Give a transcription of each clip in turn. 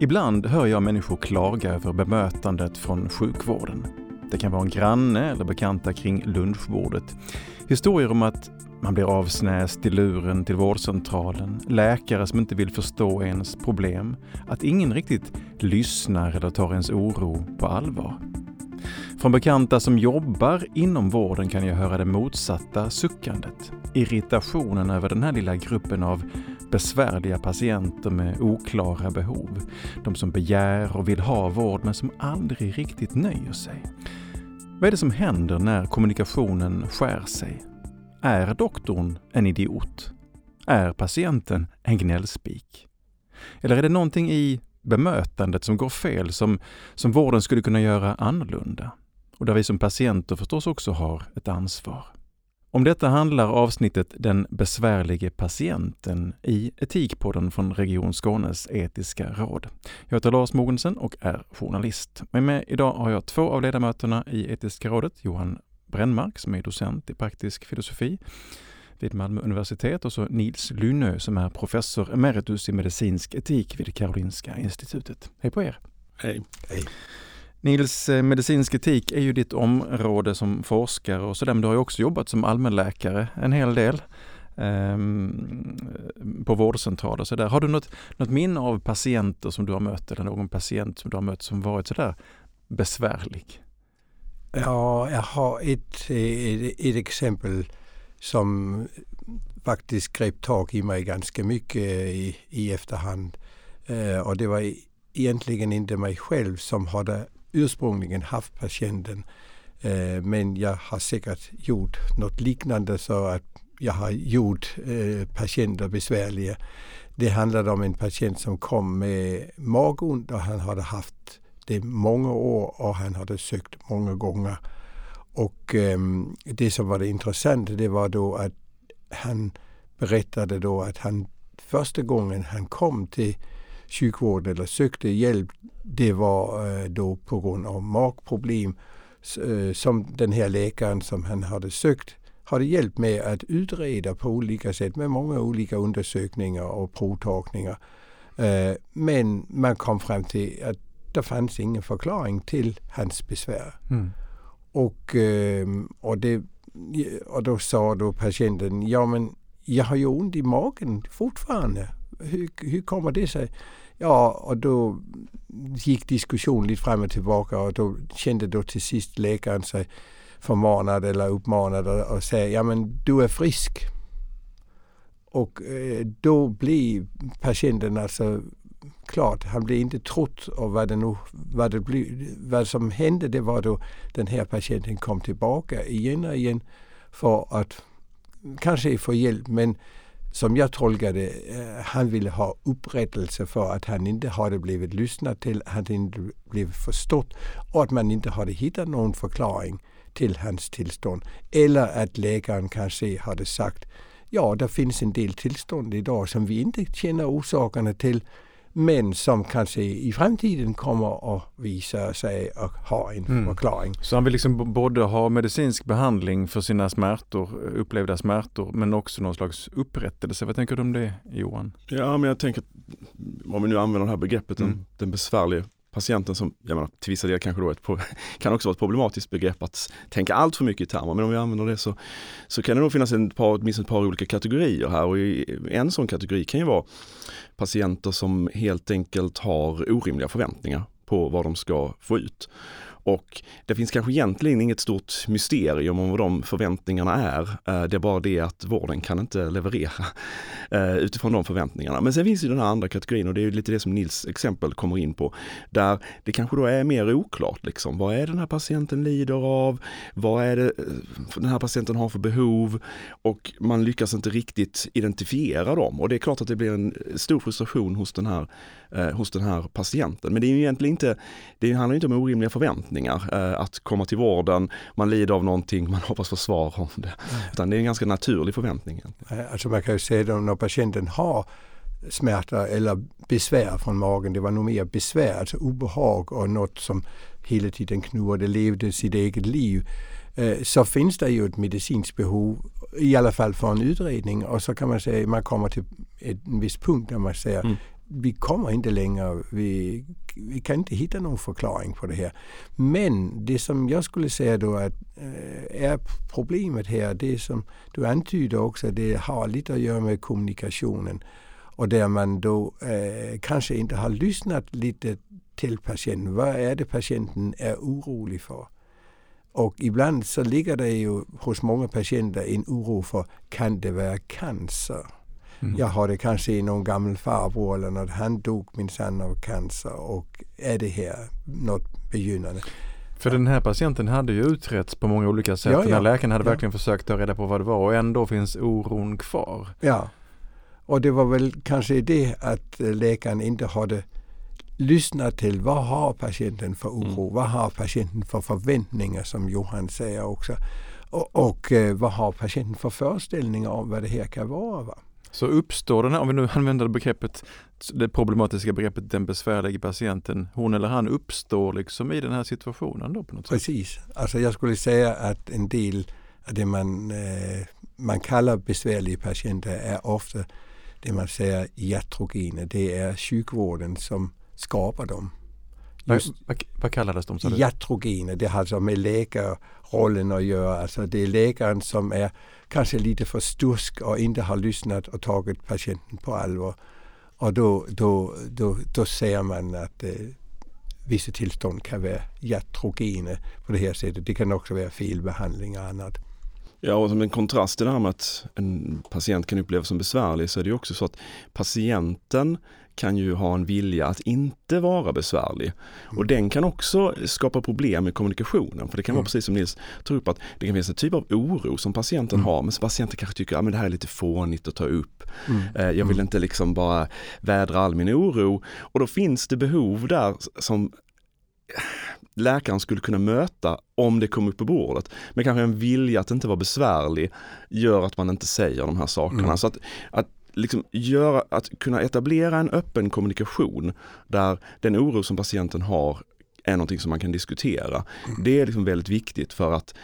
Ibland hör jag människor klaga över bemötandet från sjukvården. Det kan vara en granne eller bekanta kring lunchbordet. Historier om att man blir avsnäst i luren till vårdcentralen, läkare som inte vill förstå ens problem, att ingen riktigt lyssnar eller tar ens oro på allvar. Från bekanta som jobbar inom vården kan jag höra det motsatta suckandet. Irritationen över den här lilla gruppen av besvärliga patienter med oklara behov. De som begär och vill ha vård men som aldrig riktigt nöjer sig. Vad är det som händer när kommunikationen skär sig? Är doktorn en idiot? Är patienten en gnällspik? Eller är det någonting i bemötandet som går fel som, som vården skulle kunna göra annorlunda? Och där vi som patienter förstås också har ett ansvar. Om detta handlar avsnittet Den besvärlige patienten i Etikpodden från Region Skånes etiska råd. Jag heter Lars Mogensen och är journalist. Med mig idag har jag två av ledamöterna i Etiska rådet, Johan Brännmark som är docent i praktisk filosofi vid Malmö universitet och så Nils Lynö som är professor emeritus i medicinsk etik vid Karolinska institutet. Hej på er! Hej! Hej. Nils, eh, medicinsk etik är ju ditt område som forskare och sådär, men du har ju också jobbat som allmänläkare en hel del eh, på vårdcentraler och sådär. Har du något, något minne av patienter som du har mött eller någon patient som du har mött som varit sådär besvärlig? Ja, jag har ett, ett, ett exempel som faktiskt grep tag i mig ganska mycket i, i efterhand. Eh, och det var egentligen inte mig själv som hade ursprungligen haft patienten. Eh, men jag har säkert gjort något liknande så att jag har gjort eh, patienter besvärliga. Det handlade om en patient som kom med magont och han hade haft det många år och han hade sökt många gånger. Och eh, det som var det intressanta det var då att han berättade då att han första gången han kom till sjukvården eller sökte hjälp det var eh, då på grund av magproblem eh, som den här läkaren som han hade sökt hade hjälpt med att utreda på olika sätt med många olika undersökningar och provtagningar. Eh, men man kom fram till att det fanns ingen förklaring till hans besvär. Mm. Och, och, det, och då sa då patienten, ja men jag har ju ont i magen fortfarande. Hur, hur kommer det sig? Ja, och då gick diskussionen lite fram och tillbaka och då kände då till sist läkaren sig förmanad eller uppmanad och säga ja men du är frisk. Och eh, då blir patienten alltså klart, han blir inte trott och vad, det nu, vad, det blir, vad som hände det var då den här patienten kom tillbaka igen och igen för att kanske få hjälp men som jag tolkade det, eh, han ville ha upprättelse för att han inte hade blivit lyssnad till, hade inte blivit förstått och att man inte hade hittat någon förklaring till hans tillstånd. Eller att läkaren kanske hade sagt ja, det finns en del tillstånd idag som vi inte känner orsakerna till men som kanske i framtiden kommer att visa sig att ha en mm. förklaring. Så han vill liksom både ha medicinsk behandling för sina smärtor, upplevda smärtor, men också någon slags upprättelse. Vad tänker du om det Johan? Ja, men jag tänker, om vi nu använder det här begreppet, mm. den, den besvärliga patienten som, jag menar, till vissa delar kanske då ett, kan också vara ett problematiskt begrepp att tänka allt för mycket i termer. Men om vi använder det så, så kan det nog finnas en par, minst ett par olika kategorier här och en sån kategori kan ju vara patienter som helt enkelt har orimliga förväntningar på vad de ska få ut. Och det finns kanske egentligen inget stort mysterium om vad de förväntningarna är. Eh, det är bara det att vården kan inte leverera eh, utifrån de förväntningarna. Men sen finns ju den här andra kategorin och det är lite det som Nils exempel kommer in på. Där det kanske då är mer oklart liksom. Vad är den här patienten lider av? Vad är det eh, den här patienten har för behov? Och man lyckas inte riktigt identifiera dem. Och det är klart att det blir en stor frustration hos den här, hos den här patienten. Men det är ju egentligen inte, det handlar inte om orimliga förväntningar förväntningar. Eh, att komma till vården, man lider av någonting, man hoppas få svar om det. Mm. Utan det är en ganska naturlig förväntning. Alltså man kan ju säga att när patienten har smärta eller besvär från magen, det var nog mer besvär, alltså obehag och något som hela tiden knurrade, levde sitt eget liv eh, så finns det ju ett medicinskt behov, i alla fall för en utredning och så kan man säga man kommer till en viss punkt där man säger mm vi kommer inte längre. Vi, vi kan inte hitta någon förklaring på det här. Men det som jag skulle säga då att äh, är problemet här, det som du antyder också, det har lite att göra med kommunikationen. Och där man då äh, kanske inte har lyssnat lite till patienten. Vad är det patienten är orolig för? Och ibland så ligger det ju hos många patienter en oro för, kan det vara cancer? Mm. Jag hade kanske i någon gammal farbror eller något, han dog minsann av cancer och är det här något begynnande? För den här patienten hade ju utretts på många olika sätt. Ja, Den här läkaren hade ja. verkligen försökt ta reda på vad det var och ändå finns oron kvar. Ja, och det var väl kanske det att läkaren inte hade lyssnat till vad har patienten för oro, mm. vad har patienten för förväntningar som Johan säger också. Och, och eh, vad har patienten för föreställningar om vad det här kan vara. Va? Så uppstår den här, om vi nu använder begreppet, det problematiska begreppet den besvärliga patienten, hon eller han uppstår liksom i den här situationen då på något sätt? Precis, alltså jag skulle säga att en del av det man, eh, man kallar besvärliga patienter är ofta det man säger iatrogena. Det är sjukvården som skapar dem. Just vad, vad kallades de? Iatrogena, det har alltså med läkarrollen att göra. Alltså det är läkaren som är kanske lite för stursk och inte har lyssnat och tagit patienten på allvar. Och då, då, då, då ser man att eh, vissa tillstånd kan vara iatrogena på det här sättet. Det kan också vara felbehandling och annat. Ja, och som en kontrast till det här med att en patient kan upplevas som besvärlig så är det också så att patienten kan ju ha en vilja att inte vara besvärlig. Och mm. den kan också skapa problem i kommunikationen. För det kan vara mm. precis som Nils tog upp att det kan finnas en typ av oro som patienten mm. har. Men patienten kanske tycker att ah, det här är lite fånigt att ta upp. Mm. Eh, jag vill mm. inte liksom bara vädra all min oro. Och då finns det behov där som läkaren skulle kunna möta om det kom upp på bordet. Men kanske en vilja att inte vara besvärlig gör att man inte säger de här sakerna. Mm. Så att, att liksom göra, att kunna etablera en öppen kommunikation där den oro som patienten har är någonting som man kan diskutera. Mm. Det är liksom väldigt viktigt för att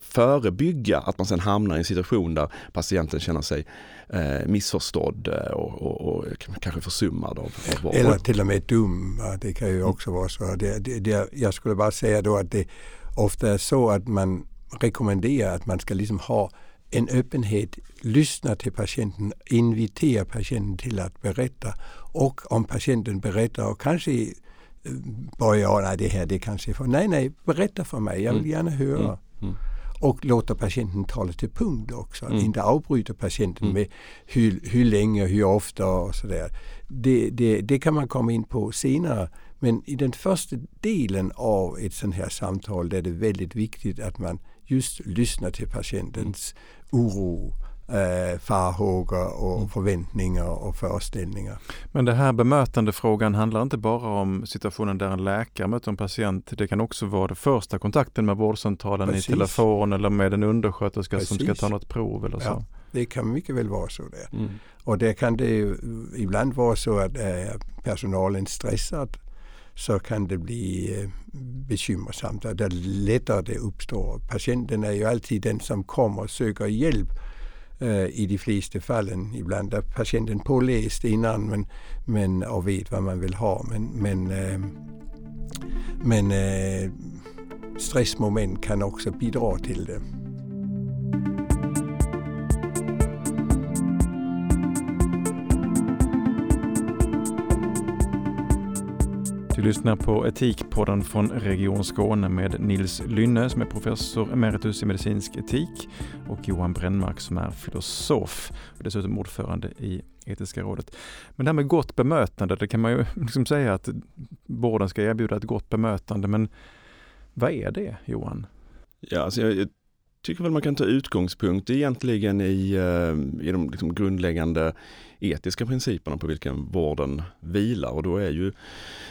förebygga att man sen hamnar i en situation där patienten känner sig eh, missförstådd eh, och, och, och, kanske försummad. Av, av Eller till och med dum. Det kan ju också vara så. Det, det, det, jag skulle bara säga då att det ofta är så att man rekommenderar att man ska liksom ha en öppenhet, lyssna till patienten, invitera patienten till att berätta och om patienten berättar och kanske eh, börjar, nej det här det kanske är för, nej nej berätta för mig, jag vill mm. gärna höra. Mm. Mm. Och låta patienten tala till punkt också, mm. inte avbryta patienten mm. med hur, hur länge, hur ofta och sådär. Det, det, det kan man komma in på senare. Men i den första delen av ett sånt här samtal är det väldigt viktigt att man just lyssnar till patientens oro, eh, farhågor och mm. förväntningar och föreställningar. Men det här bemötandefrågan handlar inte bara om situationen där en läkare möter en patient. Det kan också vara den första kontakten med vårdcentralen Precis. i telefon eller med en undersköterska Precis. som ska ta något prov eller så. Ja, det kan mycket väl vara så där. Mm. Och det kan det ibland vara så att eh, personalen stressad så kan det bli eh, bekymmersamt bekymmersamt. Det är lättare det uppstår. Patienten är ju alltid den som kommer och söker hjälp eh, i de flesta fallen. Ibland är patienten påläst innan men, men, och vet vad man vill ha. Men, men, eh, men stressmoment kan också bidra till det. Du lyssnar på Etikpodden från Region Skåne med Nils Lynne som är professor emeritus i medicinsk etik och Johan Brännmark som är filosof och dessutom ordförande i Etiska rådet. Men det här med gott bemötande, det kan man ju liksom säga att vården ska erbjuda ett gott bemötande, men vad är det Johan? Ja, alltså jag, tycker väl man kan ta utgångspunkt egentligen i, eh, i de liksom grundläggande etiska principerna på vilken vården vilar. Och då är ju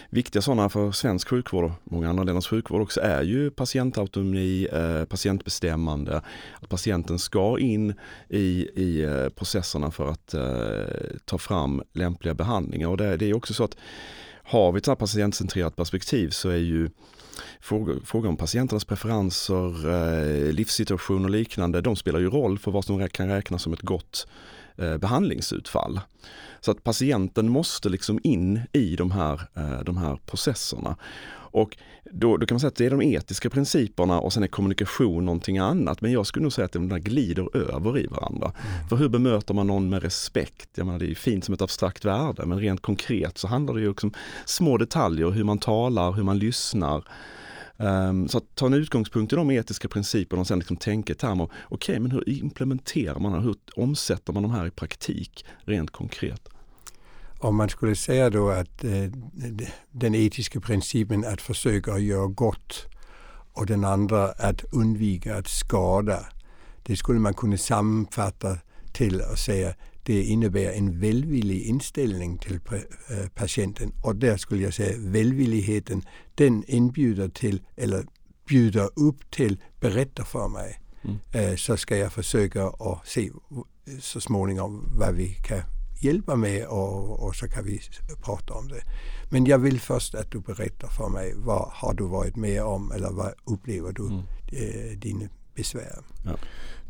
viktiga sådana för svensk sjukvård och många andra länders sjukvård också är ju patientautonomi, eh, patientbestämmande, att patienten ska in i, i eh, processerna för att ta fram lämpliga behandlingar. Och det, det är också så att har vi ett patientcentrerat perspektiv så är ju frågor, frågor om patienternas preferenser, eh, livssituation och liknande, de spelar ju roll för vad som kan räknas som ett gott eh, behandlingsutfall. Så att patienten måste liksom in i de här, eh, de här processerna. Och då, då, kan man säga att det är de etiska principerna och sen är kommunikation någonting annat. Men jag skulle nog säga att de där glider över i varandra. Mm. För hur bemöter man någon med respekt? Jag menar, det är fint som ett abstrakt värde men rent konkret så handlar det ju om små detaljer, hur man talar, hur man lyssnar. Um, så att ta en utgångspunkt i de etiska principerna och sen liksom tänka i termer, okej okay, men hur implementerar man det? Hur omsätter man de här i praktik rent konkret? Om man skulle säga då att eh, den etiska principen att försöka göra gott och den andra att undvika att skada. Det skulle man kunna sammanfatta till att säga det innebär en välvillig inställning till eh, patienten och där skulle jag säga välvilligheten den inbjuder till eller bjuder upp till berätta för mig. Mm. Eh, så ska jag försöka att se så småningom vad vi kan hjälpa med och, och, så kan vi prata om det. Men jag vill först att du berättar för mig vad har du varit med om eller vad upplever du mm. eh, dina besvär? Ja.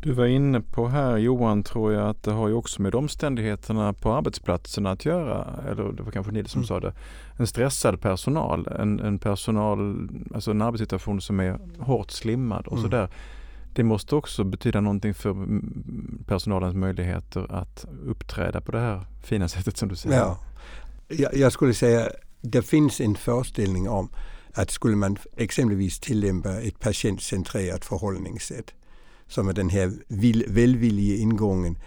Du var inne på här Johan tror jag att det har ju också med omständigheterna på arbetsplatserna att göra. Eller det var kanske ni som mm. sa det. En stressad personal, en, en personal, alltså en arbetssituation som är hårt slimmad och mm. sådär. Det måste också betyda någonting för personalens möjligheter att uppträda på det här fina sättet som du säger. Ja. Jag, jag skulle säga det finns en föreställning om att skulle man exempelvis tillämpa ett patientcentrerat förhållningssätt som är den här välvilliga ingången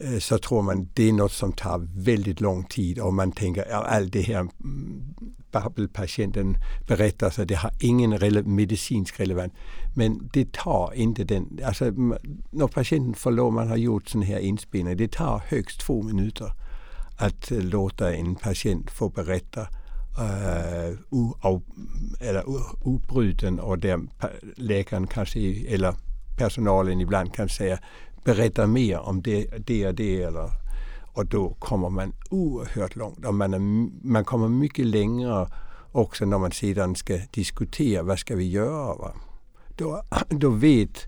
Eh, så tror man det är något som tar väldigt lång tid och man tänker att allt det här mm, babbelpatienten berättar så det har ingen rele medicinsk relevans. Men det tar inte den, alltså när patienten får lov, man har gjort sån här inspelning, det tar högst två minuter att eh, låta en patient få berätta eh, uh, o, eller obruten och där läkaren kanske, eller personalen ibland kan säga berätta mer om det, det och det. Eller, och då kommer man oerhört långt. Och man, är, man kommer mycket längre också när man sedan ska diskutera vad ska vi göra. Va? Då, då vet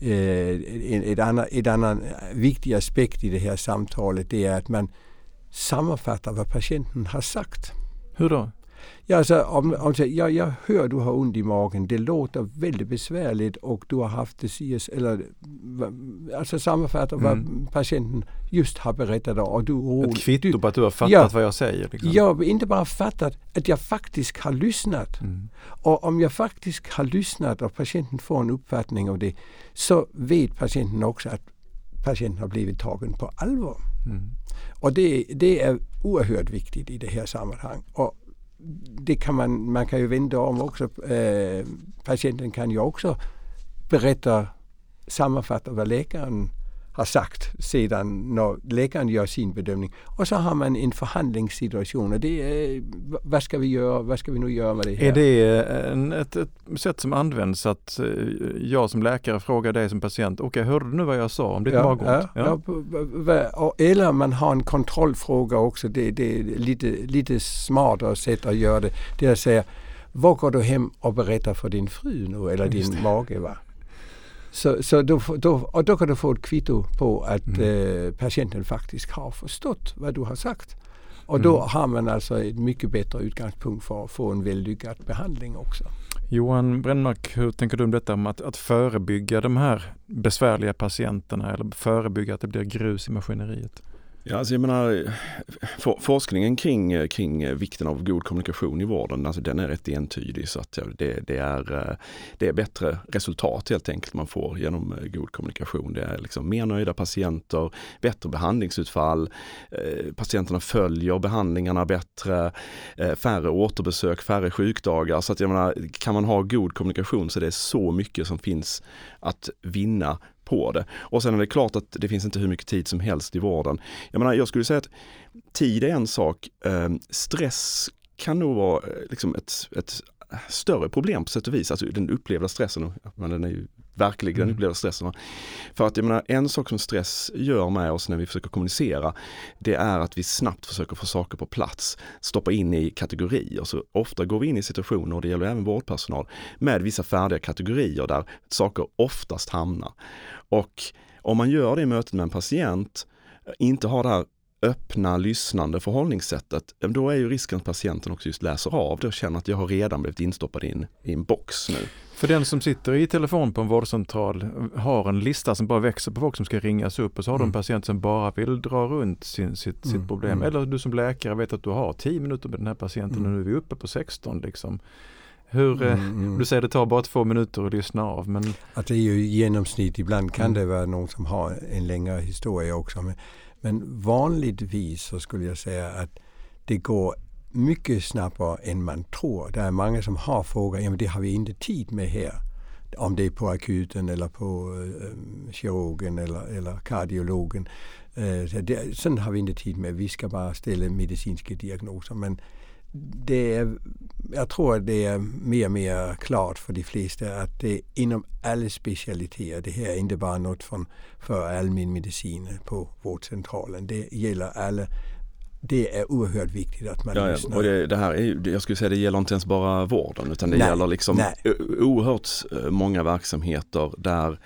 eh, ett annat, ett annan viktig aspekt i det här samtalet det är att man sammanfattar vad patienten har sagt. Hur då? Ja, alltså, om, om, ja, jag hör du har ont i magen. Det låter väldigt besvärligt och du har haft det sies, eller alltså sammanfatta mm. vad patienten just har berättat och du orolig. Ett kvitto på att du har fattat ja, vad jag säger? Liksom. Ja, inte bara fattat, att jag faktiskt har lyssnat. Mm. Och om jag faktiskt har lyssnat och patienten får en uppfattning av det så vet patienten också att patienten har blivit tagen på allvar. Mm. Och det, det är oerhört viktigt i det här sammanhanget. Och det kan man, man kan ju vända om också. Eh, patienten kan ju också berätta, sammanfatta vad läkaren har sagt sedan när läkaren gör sin bedömning. Och så har man en förhandlingssituation och det är vad ska vi göra, vad ska vi nu göra med det här? Är det en, ett, ett sätt som används att eh, jag som läkare frågar dig som patient, okej okay, hörde du nu vad jag sa om ditt ja, magont? Ja, ja. eller man har en kontrollfråga också, det, det är lite, lite smartare sätt att göra det. Det är att säga, vad går du hem och berättar för din fru nu eller din mage? Va? Så, så då, då, och då kan du få ett kvitto på att mm. eh, patienten faktiskt har förstått vad du har sagt. Och mm. då har man alltså ett mycket bättre utgångspunkt för att få en vällyckad behandling också. Johan Brännmark, hur tänker du om detta med att, att förebygga de här besvärliga patienterna eller förebygga att det blir grus i maskineriet? Ja, alltså jag menar, for, forskningen kring, kring vikten av god kommunikation i vården, alltså den är rätt entydig. Så att det, det, är, eh, det är bättre resultat helt enkelt man får genom eh, god kommunikation. Det är liksom mer nöjda patienter, bättre behandlingsutfall, eh, patienterna följer behandlingarna bättre, färre återbesök, färre sjukdagar. Så att jag menar, kan man ha god kommunikation så är det så mycket som finns att vinna på det. Och sen är det klart att det finns inte hur mycket tid som helst i vården. Jag menar, jag skulle säga att tid är en sak. Ehm, stress kan nog vara eh, liksom ett, ett större problem på sätt och vis. Alltså den upplevda stressen, men den är ju verklig den mm. upplevda stressen. För att jag menar, en sak som stress gör med oss när vi försöker kommunicera, det är att vi snabbt försöker få saker på plats, stoppa in i kategorier. Så ofta går vi in i situationer, och det gäller även vårdpersonal, med vissa färdiga kategorier där saker oftast hamnar. Och om man gör det i mötet med en patient inte har det här öppna, lyssnande förhållningssättet, då är ju risken att patienten också just läser av det och känner att jag har redan blivit instoppad in i en box nu. För den som sitter i telefon på en vårdcentral har en lista som bara växer på folk som ska ringas upp och så har mm. de en patient som bara vill dra runt sin, sitt, mm. sitt problem. Mm. Eller du som läkare vet att du har 10 minuter med den här patienten och mm. nu är vi uppe på 16 liksom. Hur, eh, mm, mm. Du säger det tar bara två minuter att lyssna av. Men... Att det är ju genomsnitt, ibland kan det vara någon som har en längre historia också. Men men vanligtvis så skulle jag säga att det går mycket snabbare än man tror. Det är många som har frågat, ja men det har vi inte tid med här. Om det är på akuten eller på äh, kirurgen eller, eller kardiologen. Äh, det, sånt har vi inte tid med. Vi ska bara ställa medicinska diagnoser. Men det är, jag tror att det är mer och mer klart för de flesta att det är inom alla specialiteter. Det här är inte bara något från, för allmän medicin på vårdcentralen. Det gäller alla det är oerhört viktigt att man ja, lyssnar. Och det, det, här är, jag skulle säga det gäller inte ens bara vården utan det nej, gäller liksom nej. oerhört eh, många verksamheter där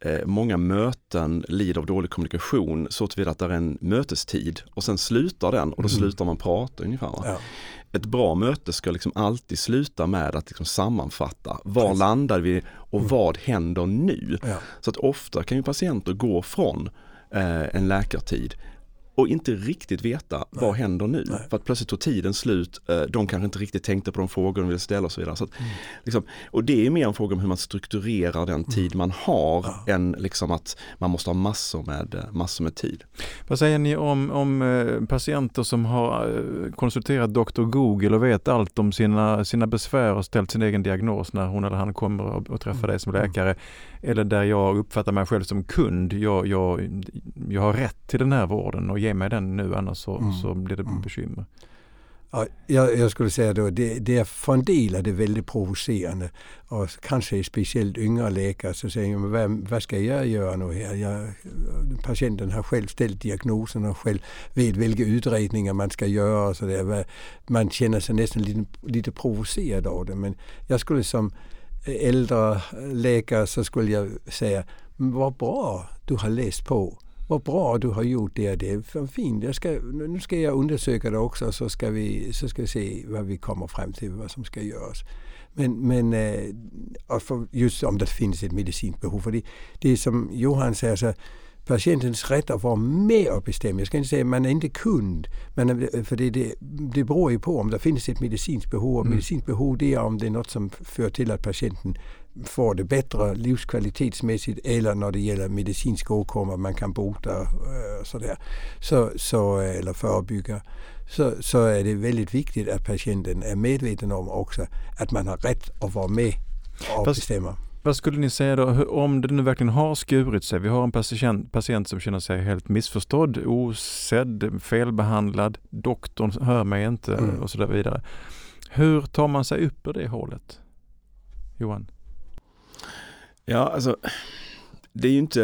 eh, många möten lider av dålig kommunikation så tillvida att det är en mötestid och sen slutar den och då mm. slutar man prata ungefär. Ja ett bra möte ska liksom alltid sluta med att liksom sammanfatta. Var Precis. landar vi och mm. vad händer nu? Ja. Så att ofta kan ju patienter gå från eh, en läkartid och inte riktigt veta Nej. vad händer nu. Nej. För att plötsligt tog tiden slut, eh, de kanske inte riktigt tänkte på de frågor de ville ställa och så vidare. Så att, mm. liksom, och det är mer en fråga om hur man strukturerar den mm. tid man har ja. än liksom att man måste ha massor med, eh, massor med tid. Vad säger ni om, om eh, patienter som har konsulterat Dr. Google och vet allt om sina, sina besvär och ställt sin egen diagnos när hon eller han kommer och, och träffar mm. dig som läkare. Eller där jag uppfattar mig själv som kund. Jag, jag, jag har rätt till den här vården och ge mig den nu annars så, mm. så blir det mm. bekymmer. Ja, jag, jag, skulle säga då, det, det är för en del är det väldigt provocerande. Och kanske speciellt yngre läkare så säger man, vad, vad ska jag göra nu här? Jag, patienten har själv ställt diagnosen och själv vet vilka utredningar man ska göra. Och så där. Man känner sig nästan lite, lite provocerad av det. Men jag skulle som äldre läkare så skulle jag säga, vad bra du har läst på vad bra du har gjort det. Det är fint. Ska, nu ska jag undersöka det också så ska, vi, så ska vi se vad vi kommer fram till, vad som ska göras. Men, men eh, just om det finns ett medicinskt behov. För det, det är som Johan säger, så patientens rätt att vara med och bestämma. Jag ska inte säga att man är inte kund, men för det, det, det beror ju på om det finns ett medicinskt behov. Och mm. medicinskt behov det är om det är något som för till att patienten får det bättre livskvalitetsmässigt eller när det gäller medicinska åkommor man kan bota äh, sådär, så, så, eller förebygga. Så, så är det väldigt viktigt att patienten är medveten om också att man har rätt att vara med och Fast, bestämma. Vad skulle ni säga då, om det nu verkligen har skurit sig? Vi har en patient, patient som känner sig helt missförstådd, osedd, felbehandlad, doktorn hör mig inte mm. och så vidare. Hur tar man sig upp ur det hålet? Johan? Ja, alltså det är ju inte,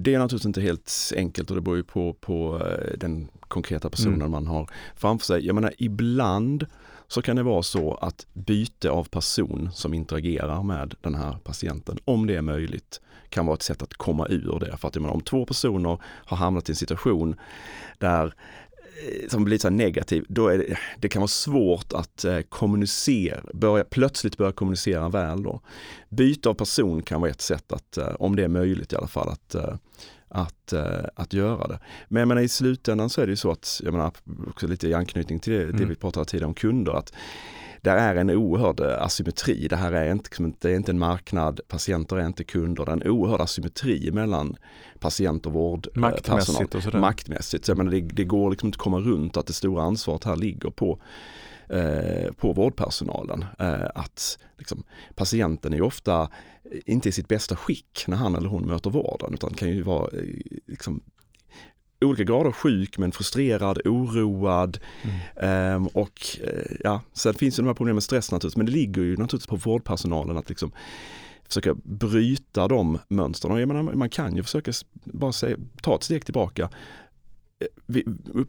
det är naturligtvis inte helt enkelt och det beror ju på, på eh, den konkreta personen mm. man har framför sig. Jag menar ibland så kan det vara så att byte av person som interagerar med den här patienten, om det är möjligt, kan vara ett sätt att komma ur det. För att menar, om två personer har hamnat i en situation där som blir så negativ, då är det, det kan vara svårt att eh, kommunicera, börja, plötsligt börja kommunicera väl då. Byte av person kan vara ett sätt att, eh, om det är möjligt i alla fall, att, eh, att, eh, att göra det. Men jag menar, i slutändan så är det ju så att, jag menar, också lite i anknytning till det, mm. det vi pratade tidigare om kunder, att där är en oerhörd eh, asymmetri. Det här är inte, liksom det är inte en marknad, patienter är inte kunder. Det är en oerhörd asymmetri mellan patient och vårdpersonal. Maktmässigt och sådär. Maktmässigt. Så jag menar, det, det går liksom inte att komma runt att det stora ansvaret här ligger på eh, på vårdpersonalen. Eh, att liksom, patienten är ofta inte i sitt bästa skick när han eller hon möter vården utan kan ju vara liksom, olika grader sjuk men frustrerad, oroad mm. um, och uh, ja, sen finns ju de här problemen med stress naturligtvis men det ligger ju naturligtvis på vårdpersonalen att liksom försöka bryta de mönstren. Jag menar, man kan ju försöka bara säga, ta ett steg tillbaka. Eh,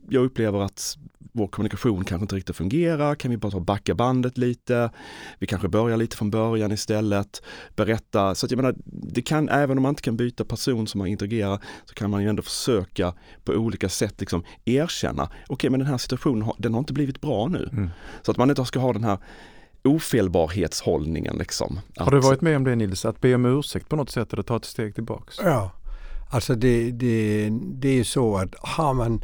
jag upplever att vår kommunikation kanske inte riktigt fungerar, kan vi bara ta backa bandet lite? Vi kanske börjar lite från början istället, berätta. Så att jag menar, det kan, även om man inte kan byta person som man interagerar, så kan man ju ändå försöka på olika sätt liksom erkänna, okej okay, men den här situationen, den har inte blivit bra nu. Mm. Så att man inte ska ha den här ofelbarhetshållningen. Liksom. Har du varit med om det Nils, att be om ursäkt på något sätt eller ta ett steg tillbaks? Ja, alltså det, det, det är så att har man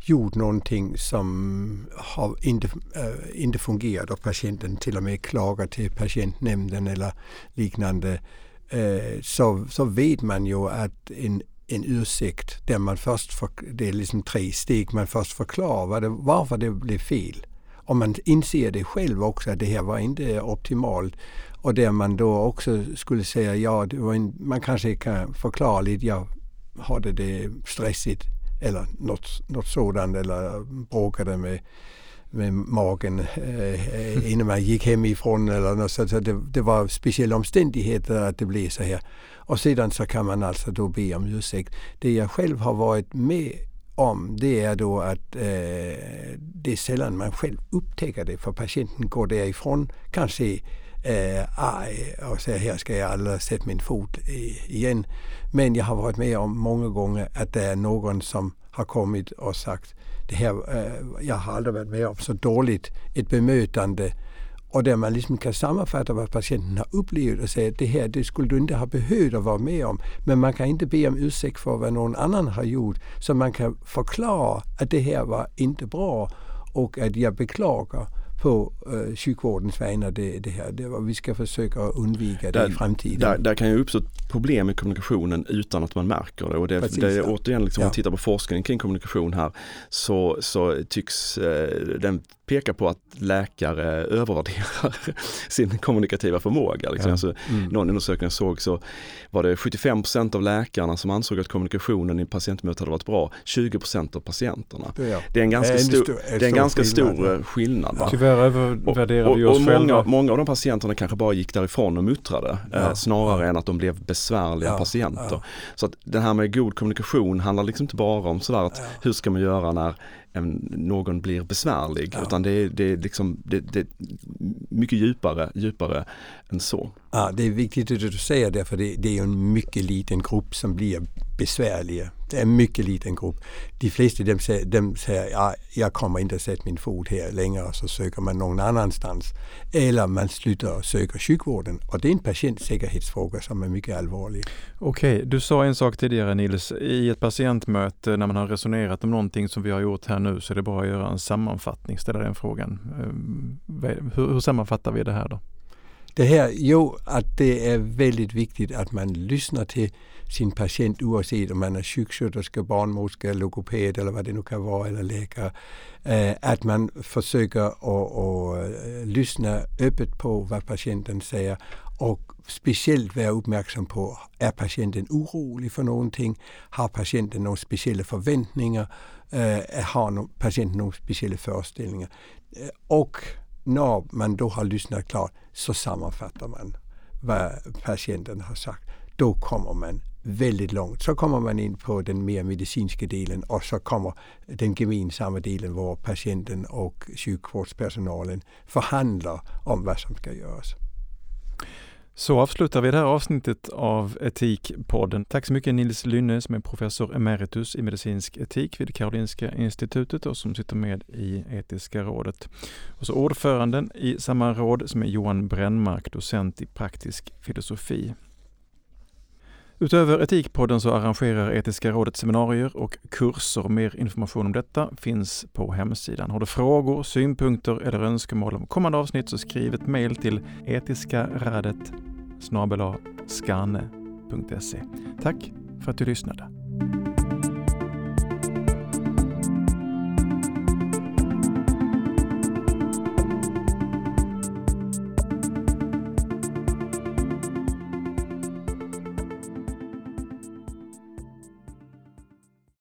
gjort någonting som har inte, äh, inte fungerat och patienten till och med klagar till patientnämnden eller liknande äh, så, så vet man ju att en, en ursäkt där man först, för, det är liksom tre steg, man först förklarar det, varför det blev fel. Och man inser det själv också att det här var inte optimalt. Och där man då också skulle säga ja, en, man kanske kan förklara lite, jag hade det stressigt eller något, något sådant eller bråkade med, med magen eh, innan man gick hemifrån eller något så det, det var speciella omständigheter att det blev så här. Och sedan så kan man alltså då be om ursäkt. Det jag själv har varit med om det är då att eh, det är sällan man själv upptäcker det för patienten går därifrån kanske Øh, eh, arg och säger här ska jag aldrig sätta min fot igen. Men jag har varit med om många gånger att det är någon som har kommit och sagt det här, eh, øh, jag har aldrig varit med om så dåligt ett bemötande och där man liksom kan sammanfatta vad patienten har upplevt och säga att det här det skulle du inte ha behövt att vara med om. Men man kan inte be om ursäkt för vad någon annan har gjort. Så man kan förklara att det här var inte bra och att jag beklagar på eh, sjukvårdens vägnar det, det här. Det, vi ska försöka undvika det där, i framtiden. Där, där, kan ju uppstå problem i kommunikationen utan att man märker det. Och det, Precis, det är återigen, liksom, ja. om man tittar på forskningen kring kommunikation här så, så tycks eh, den peka på att läkare övervärderar sin kommunikativa förmåga. Liksom. Ja. Alltså, mm. Någon undersökning såg så var det 75% av läkarna som ansåg att kommunikationen i patientmötet hade varit bra, 20% av patienterna. Ja. Det är en ganska, stor, stor, det är en ganska skillnad, stor skillnad. Ja. Tyvärr övervärderar vi oss och själva. Många, många av de patienterna kanske bara gick därifrån och muttrade ja. eh, snarare än att de blev besvärliga patienter. Så att det här med god kommunikation handlar liksom inte bara om sådär att hur ska man göra när någon blir besvärlig. Ja. Utan det är, det, är liksom, det, det är mycket djupare, djupare än så. Ja, det är viktigt att du säger det för det, det är en mycket liten grupp som blir besvärliga. Det är en mycket liten grupp. De flesta de säger, de säger ja, jag kommer inte att sätta min fot här längre så söker man någon annanstans. Eller man slutar söka sjukvården och det är en patientsäkerhetsfråga som är mycket allvarlig. Okej, okay, du sa en sak tidigare Nils, i ett patientmöte när man har resonerat om någonting som vi har gjort här nu så är det bra att göra en sammanfattning, ställa den frågan. Ehm, hur, hur sammanfattar vi det här då? Det här, jo, att det är väldigt viktigt att man lyssnar till sin patient oavsett om man är sjuksköterska, barnmorska, logoped eller vad det nu kan vara eller läkare. Øh, att man försöker att øh, lyssna öppet på vad patienten säger och speciellt vara uppmärksam på, är patienten orolig för någonting? Har patienten några speciella förväntningar? Øh, har patienten några speciella föreställningar? Och när man då har lyssnat klart så sammanfattar man vad patienten har sagt. Då kommer man väldigt långt. Så kommer man in på den mer medicinska delen och så kommer den gemensamma delen var patienten och sjukvårdspersonalen förhandlar om vad som ska göras. Så avslutar vi det här avsnittet av Etikpodden. Tack så mycket Nils Lynne som är professor emeritus i medicinsk etik vid Karolinska institutet och som sitter med i Etiska rådet. Och så ordföranden i samma råd som är Johan Brännmark, docent i praktisk filosofi. Utöver Etikpodden så arrangerar Etiska rådet seminarier och kurser. Mer information om detta finns på hemsidan. Har du frågor, synpunkter eller önskemål om kommande avsnitt så skriv ett mejl till etiskaradet snabel Tack för att du lyssnade.